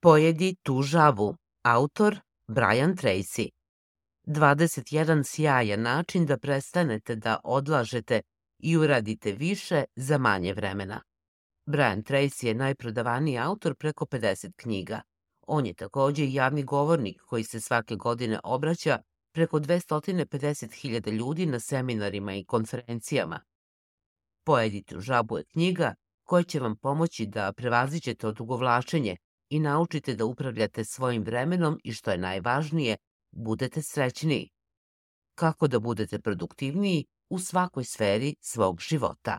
Pojedi tu žabu. Autor Brian Tracy. 21 sjajan način da prestanete da odlažete i uradite više za manje vremena. Brian Tracy je najprodavaniji autor preko 50 knjiga. On je takođe i javni govornik koji se svake godine obraća preko 250.000 ljudi na seminarima i konferencijama. Pojedite u žabu je knjiga koja će vam pomoći da prevazićete odugovlačenje i naučite da upravljate svojim vremenom i što je najvažnije, budete srećniji. Kako da budete produktivniji u svakoj sferi svog života.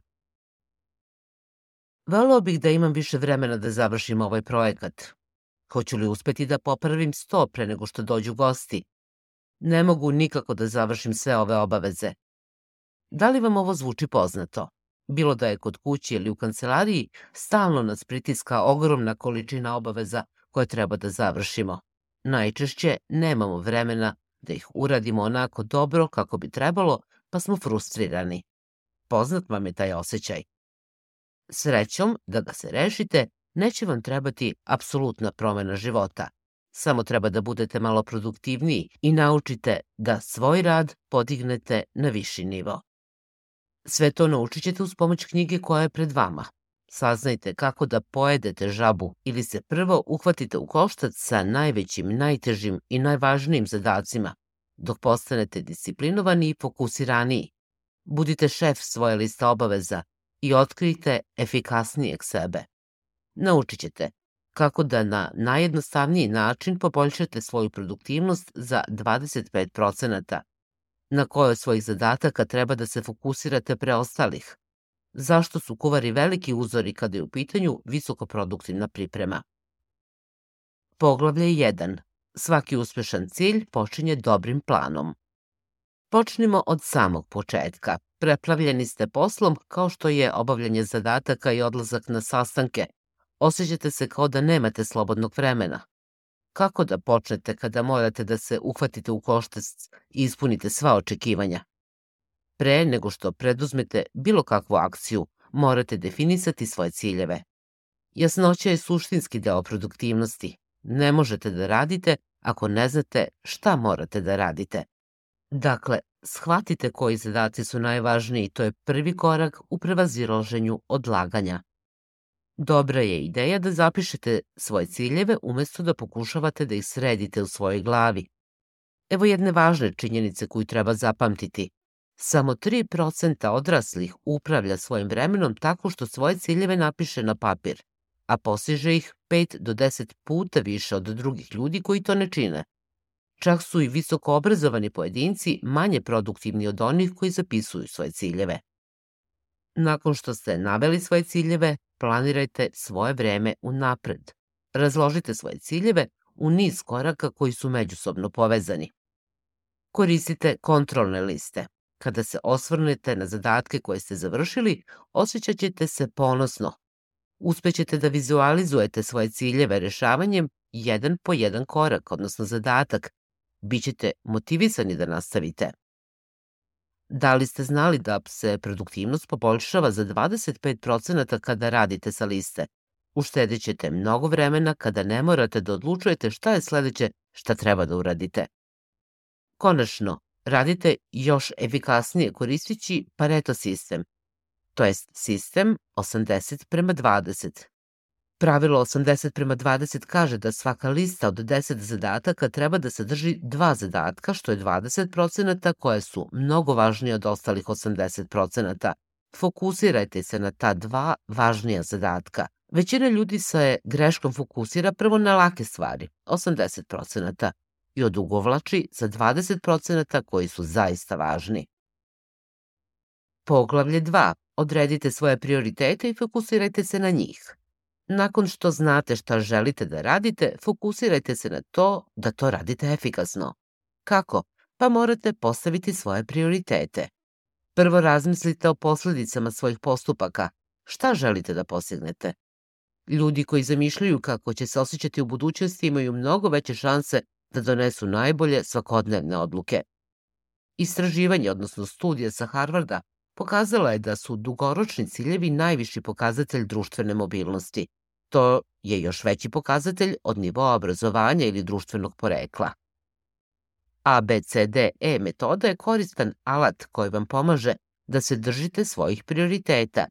Volao bih da imam više vremena da završim ovaj projekat. Hoću li uspeti da popravim sto pre nego što dođu gosti? Ne mogu nikako da završim sve ove obaveze. Da li vam ovo zvuči poznato? Bilo da je kod kuće ili u kancelariji, stalno nas pritiska ogromna količina obaveza koje treba da završimo. Najčešće nemamo vremena da ih uradimo onako dobro kako bi trebalo, pa smo frustrirani. Poznat vam je taj osjećaj. Srećom, da ga se rešite, neće vam trebati apsolutna promena života. Samo treba da budete malo produktivniji i naučite da svoj rad podignete na viši nivo. Sve to naučit ćete uz pomoć knjige koja je pred vama. Saznajte kako da pojedete žabu ili se prvo uhvatite u koštac sa najvećim, najtežim i najvažnijim zadacima, dok postanete disciplinovani i fokusiraniji. Budite šef svoje liste obaveza i otkrijte efikasnijeg sebe. Naučit ćete kako da na najjednostavniji način poboljšate svoju produktivnost za 25%, na koje od svojih zadataka treba da se fokusirate preostalih, zašto su kuvari veliki uzori kada je u pitanju visokoproduktivna priprema. Poglavlje 1. Svaki uspešan cilj počinje dobrim planom. Počnimo od samog početka. Preplavljeni ste poslom kao što je obavljanje zadataka i odlazak na sastanke. Osjećate se kao da nemate slobodnog vremena. Kako da počnete kada morate da se uhvatite u koštac i ispunite sva očekivanja? Pre nego što preduzmete bilo kakvu akciju, morate definisati svoje ciljeve. Jasnoća je suštinski deo produktivnosti. Ne možete da radite ako ne znate šta morate da radite. Dakle, shvatite koji zadaci su najvažniji i to je prvi korak u prevaziroženju odlaganja. Dobra je ideja da zapišete svoje ciljeve umesto da pokušavate da ih sredite u svojoj glavi. Evo jedne važne činjenice koju treba zapamtiti. Samo 3% odraslih upravlja svojim vremenom tako što svoje ciljeve napiše na papir, a postiže ih 5 do 10 puta više od drugih ljudi koji to ne čine. Čak su i visoko obrazovani pojedinci manje produktivni od onih koji zapisuju svoje ciljeve. Nakon što ste naveli svoje ciljeve, planirajte svoje vreme unapred. Razložite svoje ciljeve u niz koraka koji su međusobno povezani. Koristite kontrolne liste. Kada se osvrnete na zadatke koje ste završili, osjećat ćete se ponosno. Uspećete da vizualizujete svoje ciljeve rešavanjem jedan po jedan korak, odnosno zadatak. Bićete motivisani da nastavite. Da li ste znali da se produktivnost poboljšava za 25% kada radite sa liste? Uštedit ćete mnogo vremena kada ne morate da odlučujete šta je sledeće šta treba da uradite. Konačno, radite još efikasnije koristići Pareto sistem, to jest sistem 80 prema 20. Pravilo 80 prema 20 kaže da svaka lista od 10 zadataka treba da sadrži dva zadatka, što je 20% koje su mnogo važnije od ostalih 80%. Fokusirajte se na ta dva važnija zadatka. Većina ljudi se greškom fokusira prvo na lake stvari, 80%, i odugovlači za 20% koji su zaista važni. Poglavlje 2. Odredite svoje prioritete i fokusirajte se na njih. Nakon što znate šta želite da radite, fokusirajte se na to da to radite efikasno. Kako? Pa morate postaviti svoje prioritete. Prvo razmislite o posledicama svojih postupaka. Šta želite da postignete? Ljudi koji zamišljaju kako će se osjećati u budućnosti imaju mnogo veće šanse da donesu najbolje svakodnevne odluke. Istraživanje, odnosno studija sa Harvarda, pokazala je da su dugoročni ciljevi najviši pokazatelj društvene mobilnosti. To je još veći pokazatelj od nivoa obrazovanja ili društvenog porekla. ABCDE metoda je koristan alat koji vam pomaže da se držite svojih prioriteta.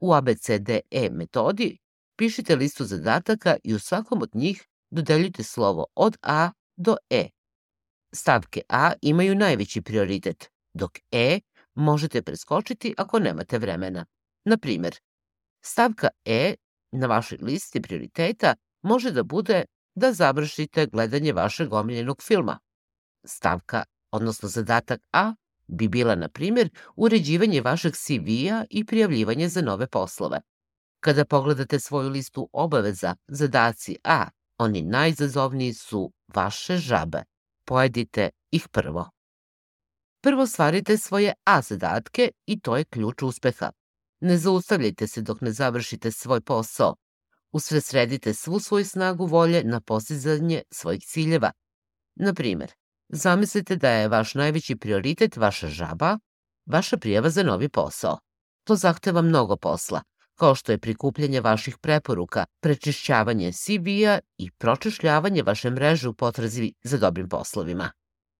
U ABCDE metodi pišite listu zadataka i u svakom od njih dodeljujte slovo od A do E. Stavke A imaju najveći prioritet, dok E možete preskočiti ako nemate vremena. Na primer, stavka E na vašoj listi prioriteta može da bude da završite gledanje vašeg omiljenog filma. Stavka, odnosno zadatak A, bi bila, na primjer, uređivanje vašeg CV-a i prijavljivanje za nove poslove. Kada pogledate svoju listu obaveza, zadaci A, oni najzazovniji su vaše žabe. Pojedite ih prvo. Prvo stvarite svoje A zadatke i to je ključ uspeha. Ne zaustavljajte se dok ne završite svoj posao. Usresredite svu svoju snagu volje na postizanje svojih ciljeva. Na primjer, zamislite da je vaš najveći prioritet vaša žaba, vaša prijava za novi posao. To zahteva mnogo posla, kao što je prikupljanje vaših preporuka, prečišćavanje CV-a i pročešljavanje vaše mreže u potrazi za dobrim poslovima.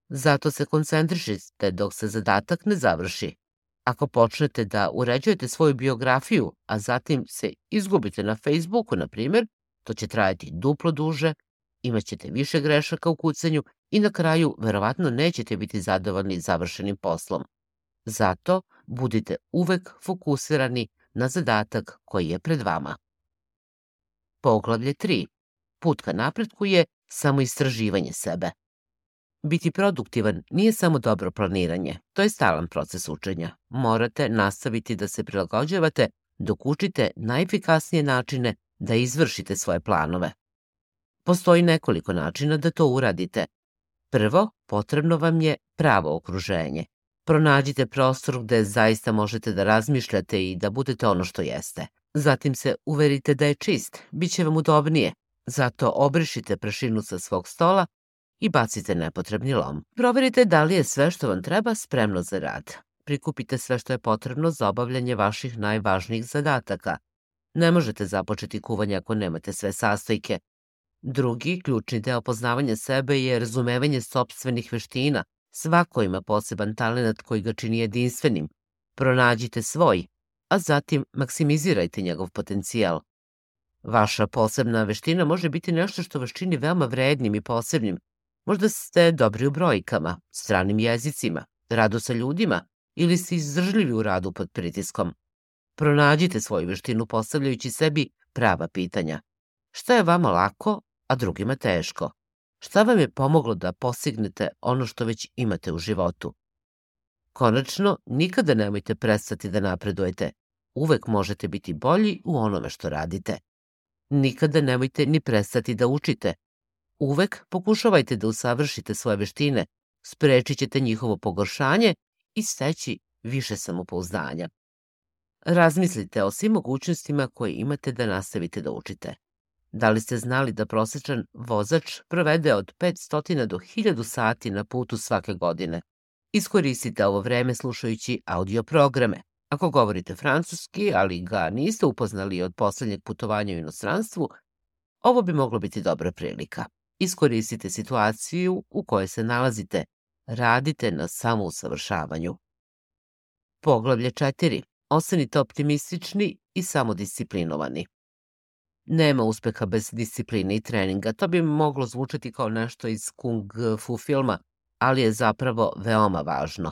Zato se koncentrišite dok se zadatak ne završi. Ako počnete da uređujete svoju biografiju, a zatim se izgubite na Facebooku, na primjer, to će trajati duplo duže, imaćete više grešaka u kucanju i na kraju verovatno nećete biti zadovoljni završenim poslom. Zato budite uvek fokusirani na zadatak koji je pred vama. Poglavlje 3. Put ka napretku je samo istraživanje sebe. Biti produktivan nije samo dobro planiranje, to je stalan proces učenja. Morate nastaviti da se prilagođavate dok učite najefikasnije načine da izvršite svoje planove. Postoji nekoliko načina da to uradite. Prvo, potrebno vam je pravo okruženje. Pronađite prostor gde zaista možete da razmišljate i da budete ono što jeste. Zatim se uverite da je čist, bit će vam udobnije. Zato obrišite prašinu sa svog stola i bacite nepotrebni lom. Proverite da li je sve što vam treba spremno za rad. Prikupite sve što je potrebno za obavljanje vaših najvažnijih zadataka. Ne možete započeti kuvanje ako nemate sve sastojke. Drugi, ključni deo poznavanja sebe je razumevanje sobstvenih veština. Svako ima poseban talent koji ga čini jedinstvenim. Pronađite svoj, a zatim maksimizirajte njegov potencijal. Vaša posebna veština može biti nešto što vas čini veoma vrednim i posebnim, Možda ste dobri u brojkama, stranim jezicima, radu sa ljudima ili ste izdržljivi u radu pod pritiskom. Pronađite svoju veštinu postavljajući sebi prava pitanja. Šta je vama lako, a drugima teško? Šta vam je pomoglo da postignete ono što već imate u životu? Konačno, nikada nemojte prestati da napredujete. Uvek možete biti bolji u onome što radite. Nikada nemojte ni prestati da učite, Uvek pokušavajte da usavršite svoje veštine, sprečit ćete njihovo pogoršanje i steći više samopouzdanja. Razmislite o svim mogućnostima koje imate da nastavite da učite. Da li ste znali da prosečan vozač provede od 500 do 1000 sati na putu svake godine? Iskoristite ovo vreme slušajući audio programe. Ako govorite francuski, ali ga niste upoznali od poslednjeg putovanja u inostranstvu, ovo bi moglo biti dobra prilika. Iskoristite situaciju u kojoj se nalazite. Radite na samousavršavanju. Poglavlje 4. Ostanite optimistični i samodisciplinovani. Nema uspeha bez discipline i treninga. To bi moglo zvučati kao nešto iz kung fu filma, ali je zapravo veoma važno.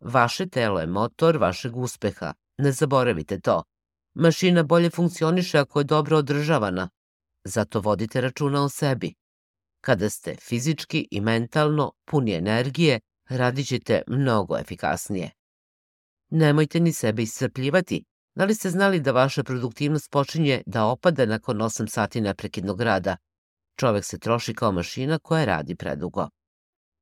Vaše telo je motor vašeg uspeha. Ne zaboravite to. Mašina bolje funkcioniše ako je dobro održavana. Zato vodite računa o sebi. Kada ste fizički i mentalno puni energije, radit ćete mnogo efikasnije. Nemojte ni sebe iscrpljivati. Da li ste znali da vaša produktivnost počinje da opada nakon 8 sati neprekidnog rada? Čovek se troši kao mašina koja radi predugo.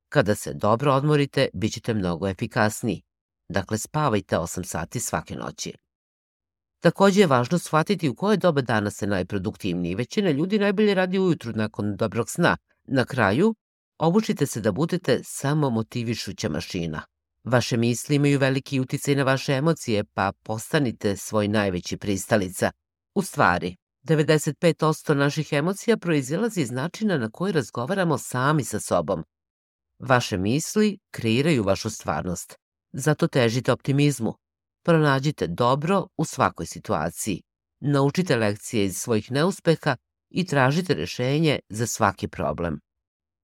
Kada se dobro odmorite, bit ćete mnogo efikasniji. Dakle, spavajte 8 sati svake noći. Takođe je važno shvatiti u koje doba dana ste najproduktivniji. Većina ljudi najbolje radi ujutru nakon dobrog sna, Na kraju, obučite se da budete samo motivišuća mašina. Vaše misli imaju veliki uticaj na vaše emocije, pa postanite svoj najveći pristalica. U stvari, 95% naših emocija proizilazi iz načina na koji razgovaramo sami sa sobom. Vaše misli kreiraju vašu stvarnost. Zato težite optimizmu. Pronađite dobro u svakoj situaciji. Naučite lekcije iz svojih neuspeha i tražite rešenje za svaki problem.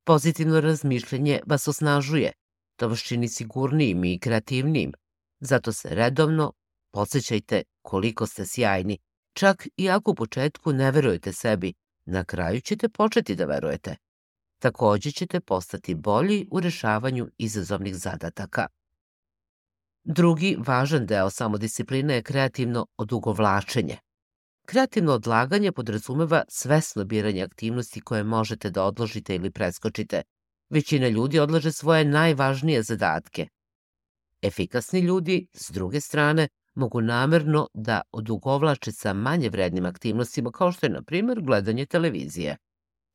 Pozitivno razmišljanje vas osnažuje. To vas čini sigurnijim i kreativnijim. Zato se redovno podsjećajte koliko ste sjajni. Čak i ako u početku ne verujete sebi, na kraju ćete početi da verujete. Takođe ćete postati bolji u rešavanju izazovnih zadataka. Drugi važan deo samodiscipline je kreativno odugovlačenje. Kreativno odlaganje podrazumeva svesno biranje aktivnosti koje možete da odložite ili preskočite. Većina ljudi odlaže svoje najvažnije zadatke. Efikasni ljudi, s druge strane, mogu namerno da odugovlače sa manje vrednim aktivnostima kao što je, na primjer, gledanje televizije.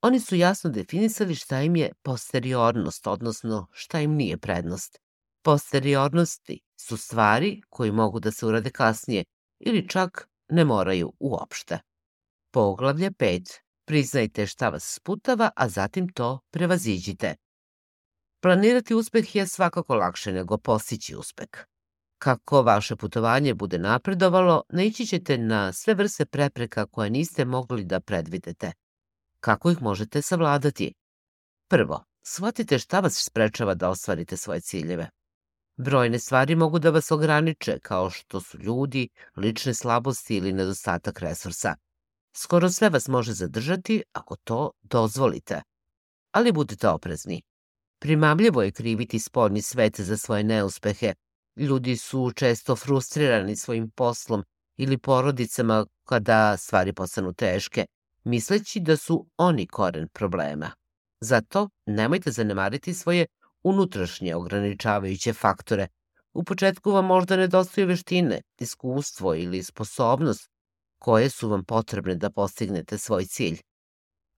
Oni su jasno definisali šta im je posteriornost, odnosno šta im nije prednost. Posteriornosti su stvari koji mogu da se urade kasnije ili čak ne moraju uopšte. Poglavlje 5. Priznajte šta vas sputava, a zatim to prevaziđite. Planirati uspeh je svakako lakše nego postići uspeh. Kako vaše putovanje bude napredovalo, naići ćete na sve vrste prepreka koje niste mogli da predvidete. Kako ih možete savladati? Prvo, shvatite šta vas sprečava da ostvarite svoje ciljeve. Brojne stvari mogu da vas ograniče, kao što su ljudi, lične slabosti ili nedostatak resursa. Skoro sve vas može zadržati ako to dozvolite. Ali budite oprezni. Primamljivo je kriviti spoljni svet za svoje neuspehe. Ljudi su često frustrirani svojim poslom ili porodicama kada stvari postanu teške, misleći da su oni koren problema. Zato nemojte zanemariti svoje unutrašnje ograničavajuće faktore. U početku vam možda nedostaju veštine, iskustvo ili sposobnost koje su vam potrebne da postignete svoj cilj.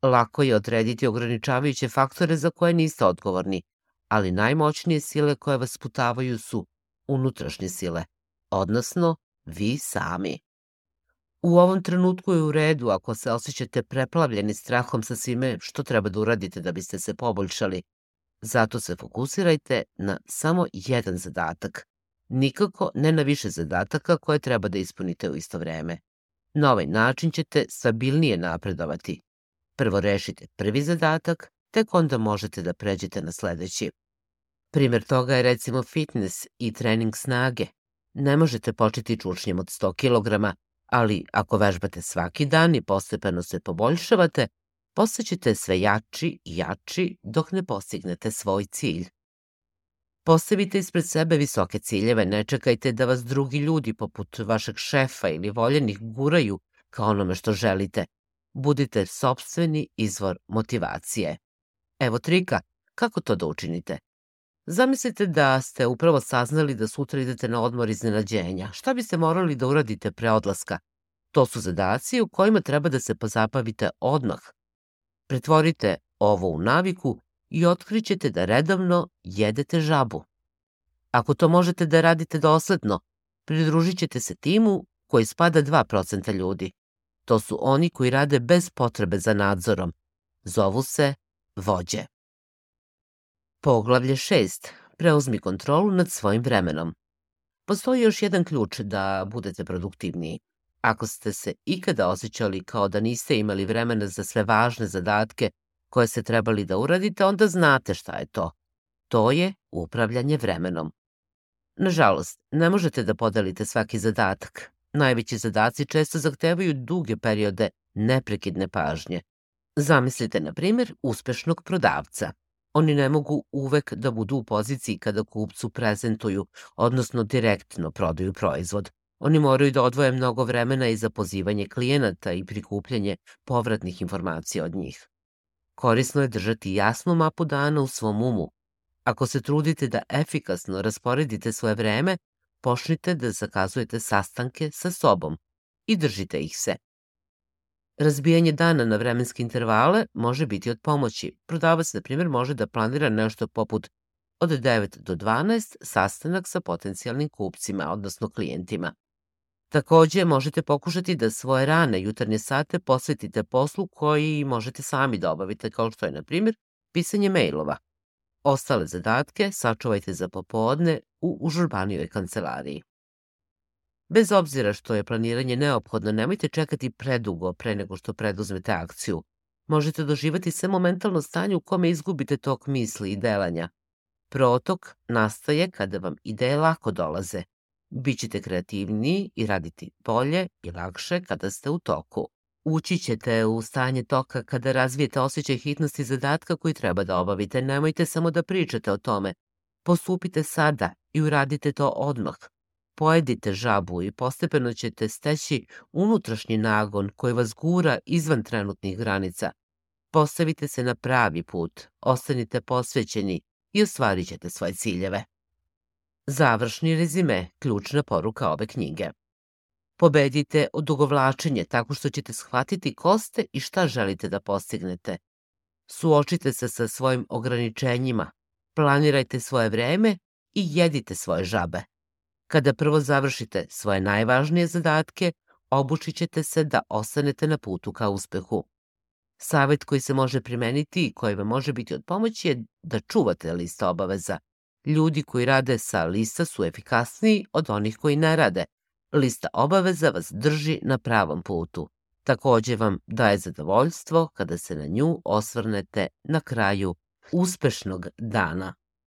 Lako je odrediti ograničavajuće faktore za koje niste odgovorni, ali najmoćnije sile koje vas putavaju su unutrašnje sile, odnosno vi sami. U ovom trenutku je u redu ako se osjećate preplavljeni strahom sa svime što treba da uradite da biste se poboljšali, Zato se fokusirajte na samo jedan zadatak. Nikako ne na više zadataka koje treba da ispunite u isto vreme. Na ovaj način ćete stabilnije napredovati. Prvo rešite prvi zadatak, tek onda možete da pređete na sledeći. Primer toga je recimo fitness i trening snage. Ne možete početi čučnjem od 100 kg, ali ako vežbate svaki dan i postepeno se poboljšavate, postaćete sve jači i jači dok ne postignete svoj cilj. Postavite ispred sebe visoke ciljeve, ne čekajte da vas drugi ljudi poput vašeg šefa ili voljenih guraju ka onome što želite. Budite sobstveni izvor motivacije. Evo trika, kako to da učinite? Zamislite da ste upravo saznali da sutra idete na odmor iznenađenja. Šta biste morali da uradite pre odlaska? To su zadaci u kojima treba da se pozabavite odmah, Pretvorite ovo u naviku i otkrićete da redovno jedete žabu. Ako to možete da radite dosledno, pridružit ćete se timu koji spada 2% ljudi. To su oni koji rade bez potrebe za nadzorom. Zovu se vođe. Poglavlje 6. Preuzmi kontrolu nad svojim vremenom. Postoji još jedan ključ da budete produktivniji. Ako ste se ikada osjećali kao da niste imali vremena za sve važne zadatke koje ste trebali da uradite, onda znate šta je to. To je upravljanje vremenom. Nažalost, ne možete da podelite svaki zadatak. Najveći zadaci često zahtevaju duge periode neprekidne pažnje. Zamislite, na primjer, uspešnog prodavca. Oni ne mogu uvek da budu u poziciji kada kupcu prezentuju, odnosno direktno prodaju proizvod. Oni moraju da odvoje mnogo vremena i za pozivanje klijenata i prikupljanje povratnih informacija od njih. Korisno je držati jasnu mapu dana u svom umu. Ako se trudite da efikasno rasporedite svoje vreme, počnite da zakazujete sastanke sa sobom i držite ih se. Razbijanje dana na vremenske intervale može biti od pomoći. Prodavac, na primjer, može da planira nešto poput od 9 do 12 sastanak sa potencijalnim kupcima, odnosno klijentima. Takođe, možete pokušati da svoje rane jutarnje sate posvetite poslu koji možete sami da obavite, kao što je, na primjer, pisanje mailova. Ostale zadatke sačuvajte za popodne u užurbanijoj kancelariji. Bez obzira što je planiranje neophodno, nemojte čekati predugo pre nego što preduzmete akciju. Možete doživati samo mentalno stanje u kome izgubite tok misli i delanja. Protok nastaje kada vam ideje lako dolaze. Bićete kreativniji i raditi bolje i lakše kada ste u toku. Ući ćete u stanje toka kada razvijete osjećaj hitnosti zadatka koji treba da obavite. Nemojte samo da pričate o tome. Postupite sada i uradite to odmah. Pojedite žabu i postepeno ćete steći unutrašnji nagon koji vas gura izvan trenutnih granica. Postavite se na pravi put, ostanite posvećeni i ostvarit ćete svoje ciljeve. Završni rezime, ključna poruka ove knjige. Pobedite odugovlačenje tako što ćete shvatiti ko ste i šta želite da postignete. Suočite se sa svojim ograničenjima, planirajte svoje vreme i jedite svoje žabe. Kada prvo završite svoje najvažnije zadatke, obučit ćete se da ostanete na putu ka uspehu. Savet koji se može primeniti i koji vam može biti od pomoći je da čuvate lista obaveza. Ljudi koji rade sa lista su efikasniji od onih koji ne rade. Lista obaveza vas drži na pravom putu. Takođe vam daje zadovoljstvo kada se na nju osvrnete na kraju uspešnog dana.